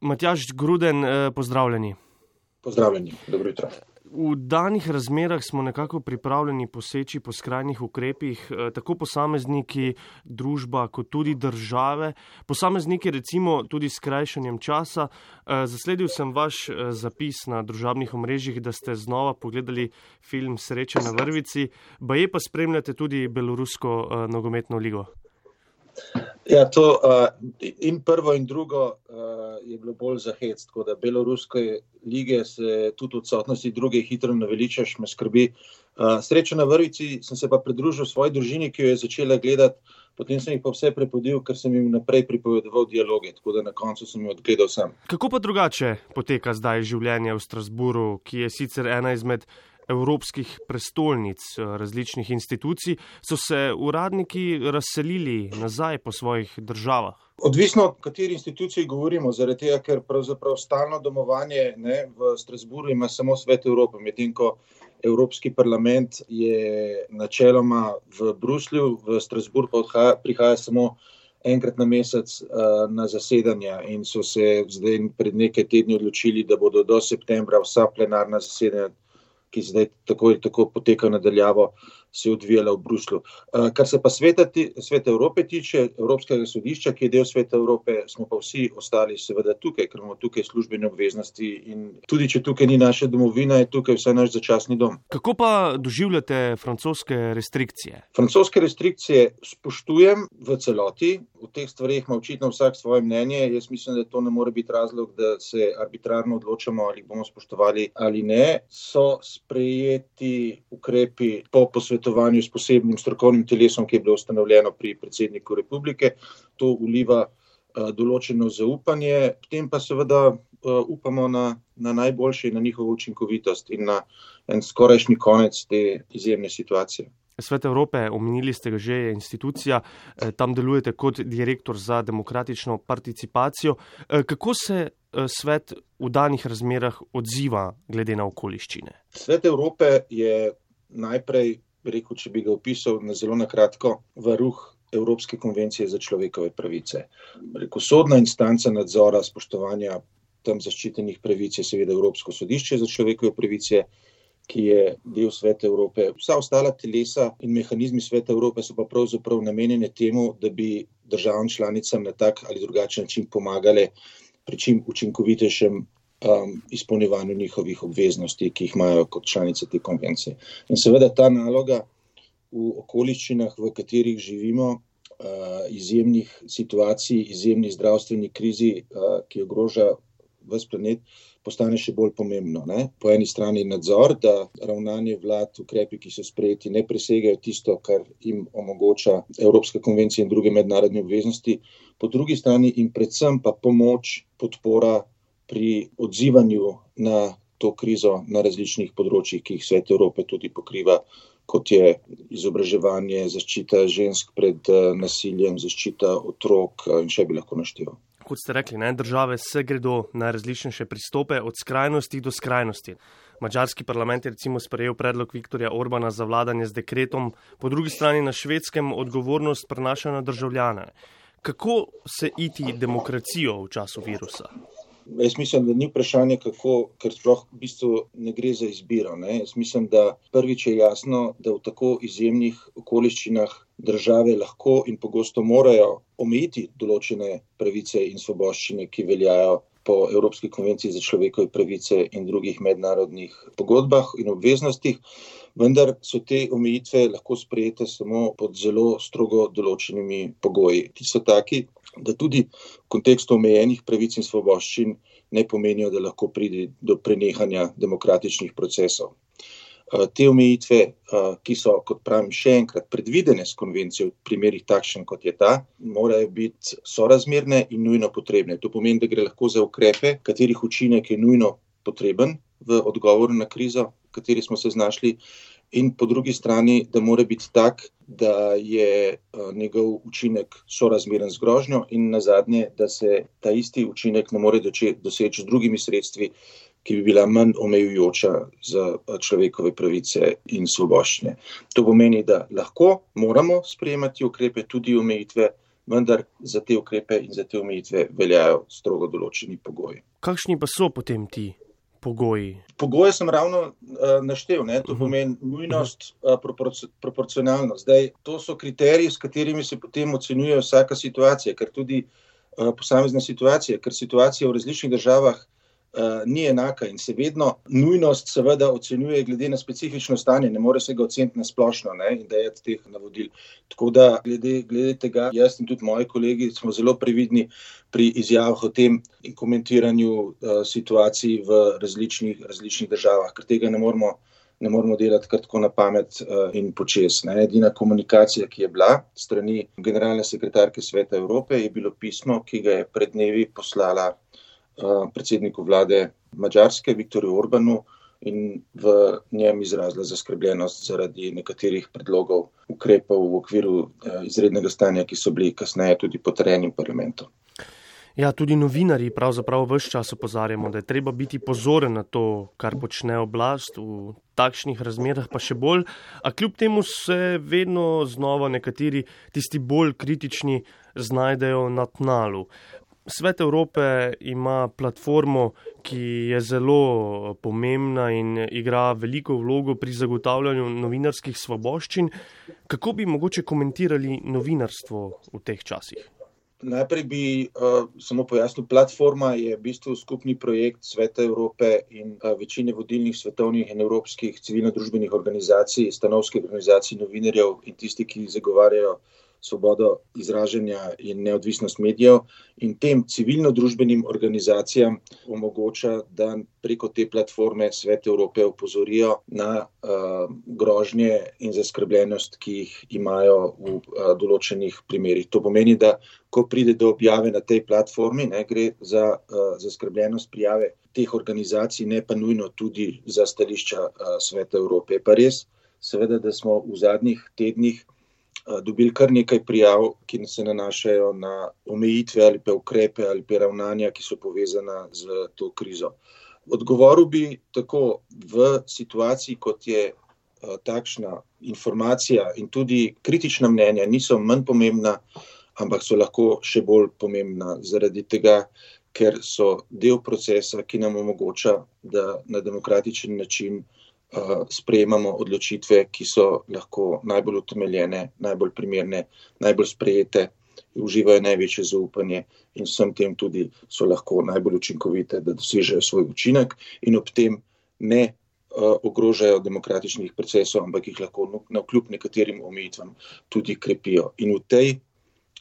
Matjaž Gruden, eh, pozdravljeni. Pozdravljeni, dobro jutro. V danih razmerah smo nekako pripravljeni poseči po skrajnih ukrepih, eh, tako posamezniki, družba, kot tudi države. Posamezniki, recimo, tudi s krajšanjem časa. Eh, zasledil sem vaš zapis na družabnih omrežjih, da ste znova pogledali film Sreča na vrvici, baje pa spremljate tudi Belorusko nogometno ligo. Ja, to, uh, in prvo, in drugo uh, je bilo bolj za hec. Tako da beloruske lige se tudi odsotnosti druge hitro naveličaš, me skrbi. Uh, srečo na vrvici sem se pa pridružil svoji družini, ki jo je začela gledati, potem sem jih pa vse prepodil, ker sem jim naprej pripovedoval dialoge, tako da na koncu sem jih odgledal sam. Kako pa drugače poteka zdaj življenje v Strasburu, ki je sicer ena izmed evropskih prestolnic eh, različnih institucij, so se uradniki razselili nazaj po svojih državah? Odvisno, o kateri instituciji govorimo, zaradi tega, ker pravzaprav stalno domovanje ne, v Strasburu ima samo svet Evrope, medtem ko Evropski parlament je načeloma v Bruslju, v Strasbur pa odhaja, prihaja samo enkrat na mesec uh, na zasedanja in so se zdaj pred nekaj tedni odločili, da bodo do septembra vsa plenarna zasedanja ki zdaj tako in tako poteka nadaljavo, se odvijala v Bruslu. Eh, kar se pa sveta, sveta Evrope tiče, Evropskega sodišča, ki je del sveta Evrope, smo pa vsi ostali seveda tukaj, ker imamo tukaj službene obveznosti in tudi, če tukaj ni naša domovina, je tukaj vse naš začasni dom. Kako pa doživljate francoske restrikcije? Francoske restrikcije spoštujem v celoti, v teh stvarih ima očitno vsak svoje mnenje. Jaz mislim, da to ne more biti razlog, da se arbitrarno odločamo, ali bomo spoštovali ali ne. So sprejeti ukrepi po posvetovanju s posebnim strokovnim telesom, ki je bilo ustanovljeno pri predsedniku republike. To uliva uh, določeno zaupanje, potem pa seveda uh, upamo na, na najboljše in na njihovo učinkovitost in na en skorajšnji konec te izjemne situacije. Svet Evrope, omenili ste ga že, je institucija, eh, tam delujete kot direktor za demokratično participacijo. Eh, kako se eh, svet v danih razmerah odziva glede na okoliščine? Svet Evrope je najprej, rekel, če bi ga opisal na zelo na kratko, varuh Evropske konvencije za človekove pravice. Rekel, sodna instanca nadzora spoštovanja tam zaščitenih pravic je seveda Evropsko sodišče za človekove pravice ki je del Sveta Evrope. Vsa ostala telesa in mehanizmi Sveta Evrope so pa pravzaprav namenjene temu, da bi državam članicam na tak ali drugačen način pomagali pri čim učinkovitejšem um, izpolnjevanju njihovih obveznosti, ki jih imajo kot članice te konvencije. In seveda ta naloga v okoliščinah, v katerih živimo, uh, izjemnih situacij, izjemnih zdravstvenih krizi, uh, ki ogroža vse planet, postane še bolj pomembno. Ne? Po eni strani nadzor, da ravnanje vlad, ukrepi, ki so sprejeti, ne presegajo tisto, kar jim omogoča Evropska konvencija in druge mednarodne obveznosti, po drugi strani in predvsem pa pomoč, podpora pri odzivanju na to krizo na različnih področjih, ki jih svet Evrope tudi pokriva. Kot je izobraževanje, zaščita žensk pred eh, nasiljem, zaščita otrok, in še bi lahko našteval kot ste rekli, ne, države se gredo na različnejše pristope, od skrajnosti do skrajnosti. Mačarski parlament je recimo sprejel predlog Viktorja Orbana za vladanje z dekretom, po drugi strani na švedskem odgovornost prenaša na državljane. Kako se iti demokracijo v času virusa? Jaz mislim, da ni vprašanje, kako, ker sploh v bistvu ne gre za izbiro. Ne? Jaz mislim, da prvič je jasno, da v tako izjemnih okoliščinah države lahko in pogosto morajo omejiti določene pravice in svoboščine, ki veljajo po Evropski konvenciji za človekove pravice in drugih mednarodnih pogodbah in obveznostih. Vendar so te omejitve lahko sprejete samo pod zelo strogo določenimi pogoji. Ti so taki, da tudi v kontekstu omejenih pravic in svoboščin ne pomenijo, da lahko pride do prenehanja demokratičnih procesov. Eh, te omejitve, eh, ki so, kot pravim, še enkrat predvidene s konvencijo, v primerih takšen kot je ta, morajo biti sorazmerne in nujno potrebne. To pomeni, da gre lahko za ukrepe, katerih učinek je nujno potreben v odgovoru na krizo, v kateri smo se znašli in po drugi strani, da mora biti tak, da je eh, njegov učinek sorazmeren z grožnjo, in na zadnje, da se ta isti učinek ne more doseči z drugimi sredstvi, ki bi bila manj omejujoča za eh, človekove pravice in svoboščine. To pomeni, da lahko moramo sprejemati ukrepe, tudi omejitve, vendar za te ukrepe in za te omejitve veljajo strogo določeni pogoji. Kakšni pa so potem ti pogoji? Pogoje sem ravno uh, naštel, ne? to mhm. pomeni nujnost, uh, proporcionalnost. Zdaj, to so kriteriji, s katerimi se potem ocenjuje vsaka situacija, ker tudi uh, posamezna situacija, ker situacija v različnih državah uh, ni enaka in se vedno nujnost, seveda, ocenjuje glede na specifično stanje, ne more se ga oceniti na splošno ne, in da je teh navodil. Tako da, glede, glede tega, jaz in tudi moji kolegi smo zelo previdni pri izjavah o tem in komentiranju uh, situacij v različnih, različnih državah, ker tega ne moramo. Ne moramo delati tako na pamet uh, in počes. Ne. Edina komunikacija, ki je bila strani generalne sekretarke Sveta Evrope, je bilo pismo, ki ga je pred dnevi poslala Eh, predsedniku vlade Mačarske, Viktorju Orbanu, in v njem izrazila zaskrbljenost zaradi nekaterih predlogov ukrepov v okviru eh, izrednega stanja, ki so bili kasneje tudi potrjeni v parlamentu. Ja, tudi novinari pravzaprav vse čas opozarjamo, da je treba biti pozoren na to, kar počne oblast v takšnih razmerah, pa še bolj. A kljub temu se vedno znova nekateri, tisti bolj kritični, znajdejo na tnalu. Svet Evrope ima platformo, ki je zelo pomembna in igra veliko vlogo pri zagotavljanju novinarskih svoboščin. Kako bi mogoče komentirali novinarstvo v teh časih? Najprej bi uh, samo pojasnil, platforma je v bistvu skupni projekt Sveta Evrope in uh, večine vodilnih svetovnih in evropskih civilno-družbenih organizacij, stanovskih organizacij, novinarjev in tisti, ki zagovarjajo svobodo izražanja in neodvisnost medijev in tem civilno-družbenim organizacijam omogoča, da preko te platforme Svet Evrope opozorijo na uh, grožnje in zaskrbljenost, ki jih imajo v uh, določenih primerjih. To pomeni, da ko pride do objave na tej platformi, ne gre za uh, zaskrbljenost prijave teh organizacij, ne pa nujno tudi za stališča uh, Sveta Evrope. Pa res, seveda, da smo v zadnjih tednih dobili kar nekaj prijav, ki se nanašajo na omejitve ali pa ukrepe ali pa ravnanja, ki so povezana z to krizo. Odgovoril bi tako v situaciji, kot je takšna informacija in tudi kritična mnenja niso manj pomembna, ampak so lahko še bolj pomembna zaradi tega, ker so del procesa, ki nam omogoča, da na demokratičen način sprejemamo odločitve, ki so lahko najbolj utemeljene, najbolj primerne, najbolj sprejete, uživajo največje zaupanje in vsem tem tudi so lahko najbolj učinkovite, da dosežejo svoj učinek in ob tem ne ogrožajo demokratičnih procesov, ampak jih lahko na kljub nekaterim omejitvam tudi krepijo. In v tej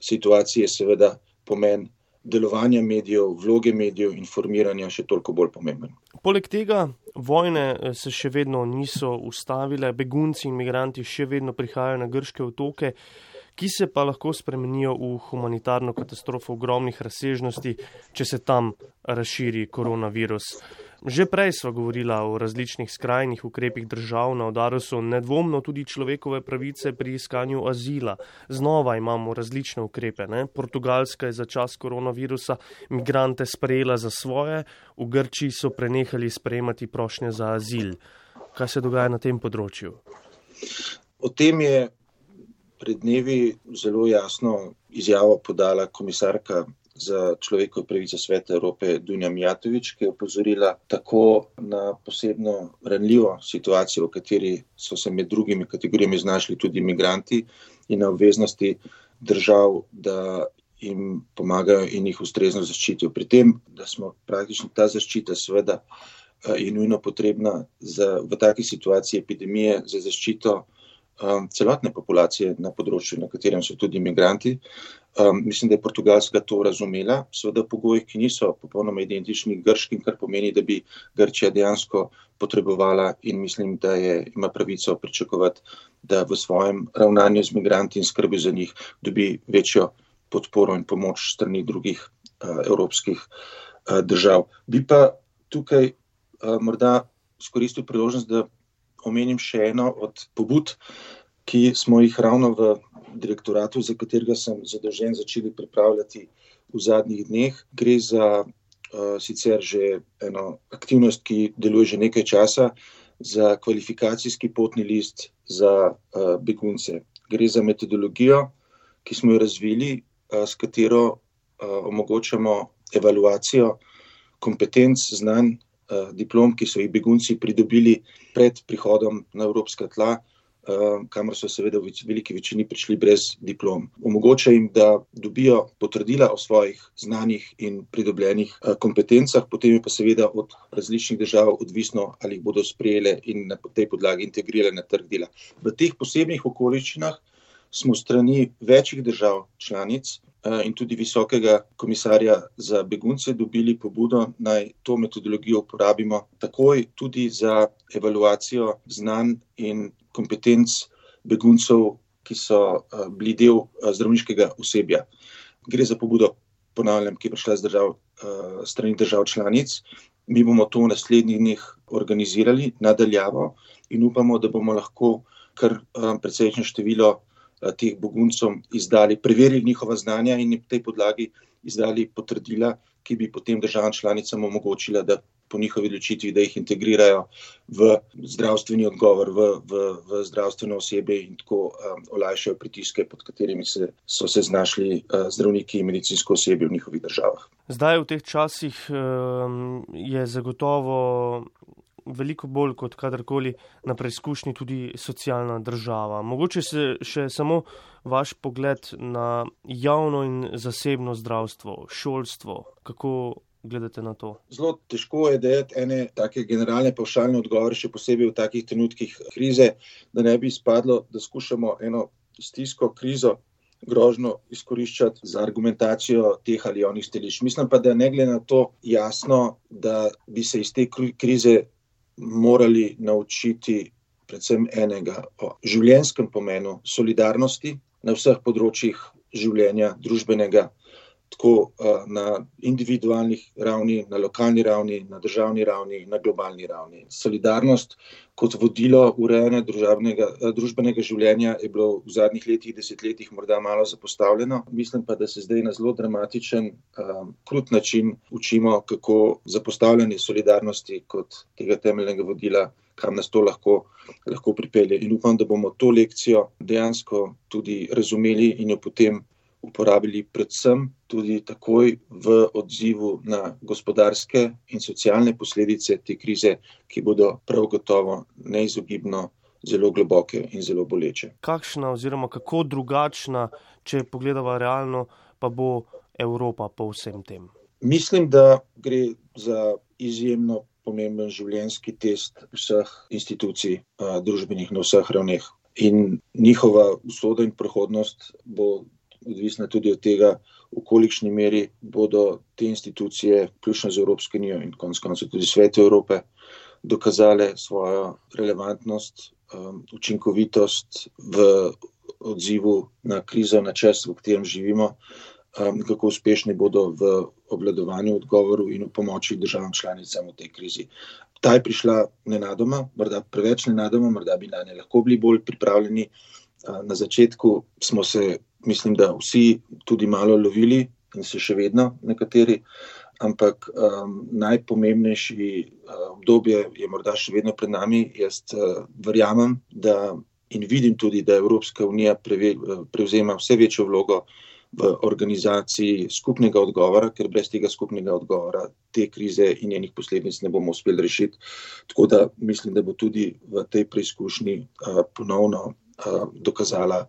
situaciji je seveda pomen delovanja medijev, vloge medijev, informiranja še toliko bolj pomemben. Poleg tega vojne eh, se še vedno niso ustavile, begunci in imigranti še vedno prihajajo na grške otoke, ki se pa lahko spremenijo v humanitarno katastrofo ogromnih razsežnosti, če se tam razširi koronavirus. Že prej smo govorili o različnih skrajnih ukrepih držav na udaru, so nedvomno tudi človekove pravice pri iskanju azila. Znova imamo različne ukrepe. Ne? Portugalska je za čas koronavirusa migrante sprejela za svoje, v Grčiji so prenehali sprejemati prošnje za azil. Kaj se dogaja na tem področju? O tem je pred dnevi zelo jasno izjavo podala komisarka za človekove pravice Sveta Evrope Dunja Mijatovič, ki je opozorila tako na posebno ranljivo situacijo, v kateri so se med drugimi kategorijami znašli tudi imigranti in na obveznosti držav, da jim pomagajo in jih ustrezno zaščitijo. Pri tem, da smo praktično ta zaščita seveda eh, je nujno potrebna za, v taki situaciji epidemije za zaščito um, celotne populacije na področju, na katerem so tudi imigranti. Um, mislim, da je Portugalska to razumela, seveda pogojih, ki niso popolnoma identični grškim, kar pomeni, da bi Grčija dejansko potrebovala in mislim, da je, ima pravico pričakovati, da v svojem ravnanju z imigranti in skrbi za njih dobi večjo podporo in pomoč strani drugih uh, evropskih uh, držav. Bi pa tukaj uh, morda skoristil priložnost, da omenim še eno od pobud, ki smo jih ravno v direktoratu, za katerega sem zadolžen, začeli pripravljati v zadnjih dneh. Gre za uh, sicer že eno aktivnost, ki deluje že nekaj časa, za kvalifikacijski potni list za uh, begunce. Gre za metodologijo, ki smo jo razvili s katero omogočamo evaluacijo kompetenc, znanj, diplom, ki so jih begunci pridobili pred prihodom na evropska tla, kamor so seveda v veliki večini prišli brez diplom. Omogoča jim, da dobijo potrdila o svojih znanjih in pridobljenih kompetencah, potem je pa seveda od različnih držav odvisno, ali jih bodo sprejele in na tej podlagi integrirale na trg dela. V teh posebnih okoliščinah smo strani večjih držav članic in tudi visokega komisarja za begunce dobili pobudo, naj to metodologijo uporabimo takoj tudi za evaluacijo znanj in kompetenc beguncev, ki so bili del zdravniškega osebja. Gre za pobudo, ponavljam, ki je prišla z držav, strani držav članic. Mi bomo to v naslednjih dneh organizirali nadaljavo in upamo, da bomo lahko kar precejšnje število teh beguncem izdali, preverili njihova znanja in na tej podlagi izdali potrdila, ki bi potem državam članicam omogočila, da po njihovi odločitvi, da jih integrirajo v zdravstveni odgovor, v, v, v zdravstveno osebe in tako um, olajšajo pritiske, pod katerimi se, so se znašli uh, zdravniki in medicinsko osebje v njihovih državah. Zdaj v teh časih um, je zagotovo veliko bolj kot kadarkoli na preizkušnji tudi socialna država. Mogoče se še samo vaš pogled na javno in zasebno zdravstvo, šolstvo, kako gledate na to? Zelo težko je dati ene take generalne pavšalne odgovore, še posebej v takih trenutkih krize, da ne bi izpadlo, da skušamo eno stisko, krizo, grožno izkoriščati za argumentacijo teh ali onih stališč. Mislim pa, da ne glede na to jasno, da bi se iz te krize morali naučiti predvsem enega o življenskem pomenu solidarnosti na vseh področjih življenja, družbenega, tako na individualnih ravni, na lokalni ravni, na državni ravni, na globalni ravni. Solidarnost kot vodilo urejanja družbenega življenja je bilo v zadnjih letih, desetletjih morda malo zapostavljeno. Mislim pa, da se zdaj na zelo dramatičen, krut način učimo, kako zapostavljanje solidarnosti kot tega temeljnega vodila, kam nas to lahko, lahko pripelje. In upam, da bomo to lekcijo dejansko tudi razumeli in jo potem uporabili predvsem tudi takoj v odzivu na gospodarske in socialne posledice te krize, ki bodo prav gotovo neizogibno zelo globoke in zelo boleče. Kakšna oziroma kako drugačna, če pogledava realno, pa bo Evropa po vsem tem? Mislim, da gre za izjemno pomemben življenjski test vseh institucij, družbenih na vseh ravneh. In njihova usoda in prihodnost bo odvisna tudi od tega, v kolikšni meri bodo te institucije, vključno z Evropsko unijo in konec koncev tudi Svet Evrope, dokazale svojo relevantnost, učinkovitost v odzivu na krizo, na čas, v katerem živimo, kako uspešni bodo v obladovanju odgovoru in v pomoči državam članicam v tej krizi. Ta je prišla nenadoma, morda preveč nenadoma, morda bi na nje lahko bili bolj pripravljeni. Na začetku smo se mislim, da vsi tudi malo lovili in se še vedno nekateri, ampak um, najpomembnejši uh, obdobje je morda še vedno pred nami. Jaz uh, verjamem, da in vidim tudi, da Evropska unija preve, prevzema vse večjo vlogo v organizaciji skupnega odgovora, ker brez tega skupnega odgovora te krize in njenih posledic ne bomo uspeli rešiti. Tako da mislim, da bo tudi v tej preizkušnji uh, ponovno uh, dokazala,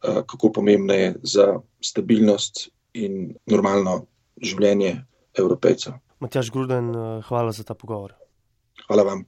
kako pomembna je za stabilnost in normalno življenje evropejcev. Matjaš Gruden, hvala za ta pogovor. Hvala vam.